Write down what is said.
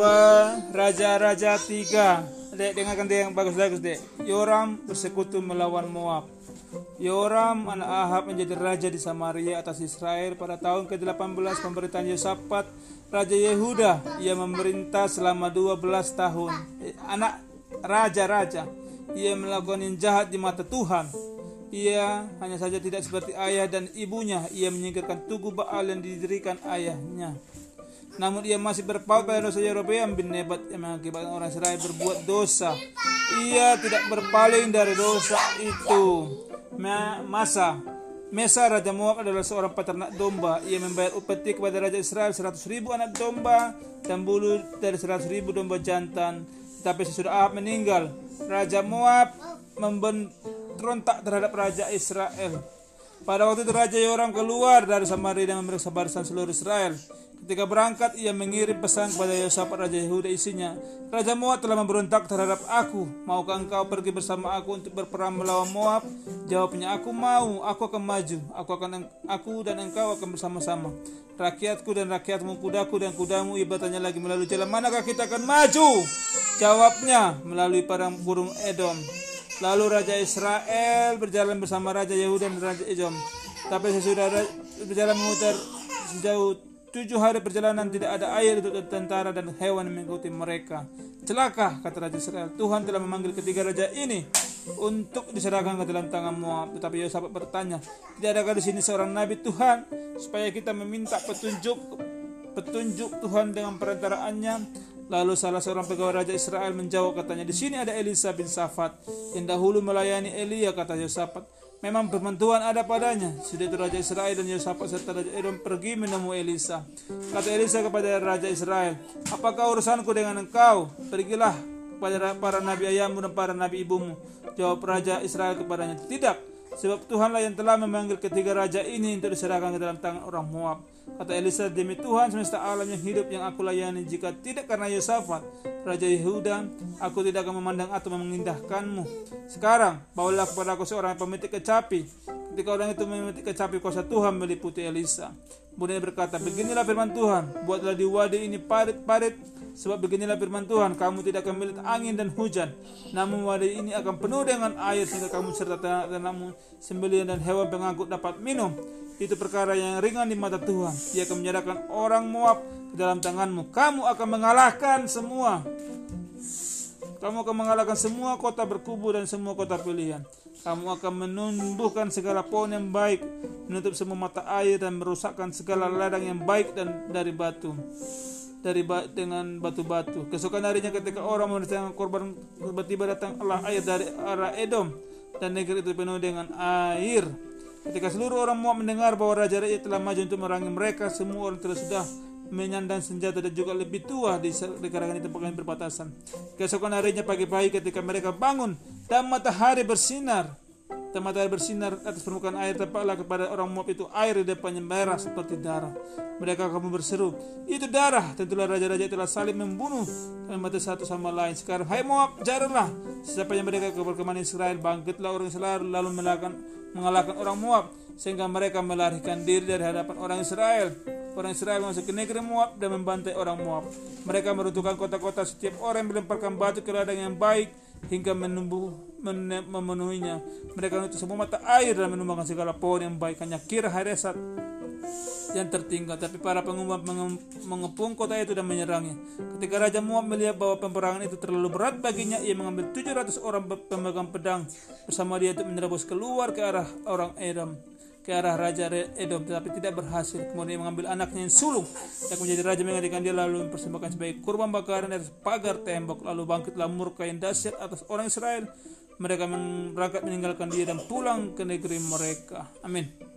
kedua raja-raja tiga. Dek dengarkan dek yang bagus-bagus dek. Yoram bersekutu melawan Moab. Yoram anak Ahab menjadi raja di Samaria atas Israel. Pada tahun ke-18 pemerintahan Yosafat Raja Yehuda Ia memerintah selama 12 tahun. Eh, Anak raja-raja Ia melakukan yang jahat di mata Tuhan. Ia hanya saja tidak seperti ayah dan ibunya. Ia menyingkirkan tugu Baal yang didirikan ayahnya. Namun ia masih berpaut pada dosa Yerobeam bin Nebat yang mengakibatkan orang Israel berbuat dosa. Ia tidak berpaling dari dosa itu. Ma- Masa Mesa Raja Moab adalah seorang peternak domba. Ia membayar upeti kepada Raja Israel 100 ribu anak domba dan bulu dari 100 ribu domba jantan. Tetapi sesudah Ahab meninggal, Raja Moab memberontak terhadap Raja Israel. Pada waktu itu Raja Yoram keluar dari Samaria dan memeriksa barisan seluruh Israel. Ketika berangkat, ia mengirim pesan kepada Yosafat Raja Yehuda isinya, Raja Moab telah memberontak terhadap aku. Maukah engkau pergi bersama aku untuk berperang melawan Moab? Jawabnya, aku mau, aku akan maju. Aku akan aku dan engkau akan bersama-sama. Rakyatku dan rakyatmu, kudaku dan kudamu, ia bertanya lagi melalui jalan manakah kita akan maju? Jawabnya, melalui padang burung Edom. Lalu Raja Israel berjalan bersama Raja Yehuda dan Raja Edom. Tapi sesudah berjalan memutar sejauh tujuh hari perjalanan tidak ada air untuk tentara dan hewan mengikuti mereka. Celaka, kata Raja Israel. Tuhan telah memanggil ketiga raja ini untuk diserahkan ke dalam tangan Moab. Tetapi Yosafat bertanya, tidak adakah di sini seorang nabi Tuhan supaya kita meminta petunjuk petunjuk Tuhan dengan perantaraannya. Lalu salah seorang pegawai Raja Israel menjawab katanya, di sini ada Elisa bin Safat yang dahulu melayani Elia kata Yosafat. Memang firman Tuhan ada padanya. Sudah itu Raja Israel dan Yosafat serta Raja Edom pergi menemui Elisa. Kata Elisa kepada Raja Israel, apakah urusanku dengan engkau? Pergilah kepada para nabi ayahmu dan para nabi ibumu. Jawab Raja Israel kepadanya, tidak. Sebab Tuhanlah yang telah memanggil ketiga raja ini untuk diserahkan ke dalam tangan orang Moab. Kata Elisa, demi Tuhan semesta alam yang hidup yang aku layani, jika tidak karena Yosafat, Raja Yehuda, aku tidak akan memandang atau mengindahkanmu. Sekarang, bawalah kepada aku seorang pemetik kecapi. Ketika orang itu memetik kecapi, kuasa Tuhan meliputi Elisa. Dia berkata, beginilah firman Tuhan, buatlah di wadi ini parit-parit Sebab beginilah firman Tuhan, kamu tidak akan melihat angin dan hujan, namun wadah ini akan penuh dengan air sehingga kamu serta tanahmu sembelian dan hewan pengangkut dapat minum. Itu perkara yang ringan di mata Tuhan. Dia akan menyerahkan orang Moab ke dalam tanganmu. Kamu akan mengalahkan semua. Kamu akan mengalahkan semua kota berkubu dan semua kota pilihan. Kamu akan menumbuhkan segala pohon yang baik, menutup semua mata air dan merusakkan segala ladang yang baik dan dari batu dari ba dengan batu-batu. Keesokan harinya ketika orang mendatangkan korban tiba-tiba datang Allah air dari arah Edom dan negeri itu penuh dengan air. Ketika seluruh orang Moab mendengar bahwa Raja Raja telah maju untuk merangi mereka, semua orang telah sudah menyandang senjata dan juga lebih tua di, karangan di tempat berbatasan. Keesokan harinya pagi-pagi ketika mereka bangun dan matahari bersinar, dan matahari bersinar atas permukaan air tampaklah kepada orang Moab itu air di depannya merah seperti darah. Mereka kamu berseru, itu darah. Tentulah raja-raja telah saling membunuh dan mati satu sama lain. Sekarang, hai Moab, jarlah. Sesiapanya mereka ke perkemahan Israel, bangkitlah orang Israel lalu melakukan, mengalahkan orang Moab sehingga mereka melarikan diri dari hadapan orang Israel. Orang Israel masuk ke negeri Moab dan membantai orang Moab. Mereka meruntuhkan kota-kota setiap orang melemparkan batu ke ladang yang baik hingga menumbuh men- memenuhinya. Mereka menutup semua mata air dan menumbangkan segala pohon yang baik. Hanya kira Haresat yang tertinggal tapi para pengumpat menge- mengepung kota itu dan menyerangnya ketika Raja Moab melihat bahwa peperangan itu terlalu berat baginya ia mengambil 700 orang pe- pemegang pedang bersama dia untuk menerobos keluar ke arah orang Edom ke arah Raja Edom tetapi tidak berhasil. Kemudian ia mengambil anaknya yang sulung. Yang menjadi raja menggantikan dia lalu mempersembahkan sebagai kurban bakaran dari pagar tembok lalu bangkitlah murka yang dahsyat atas orang Israel. Mereka berangkat meninggalkan dia dan pulang ke negeri mereka. Amin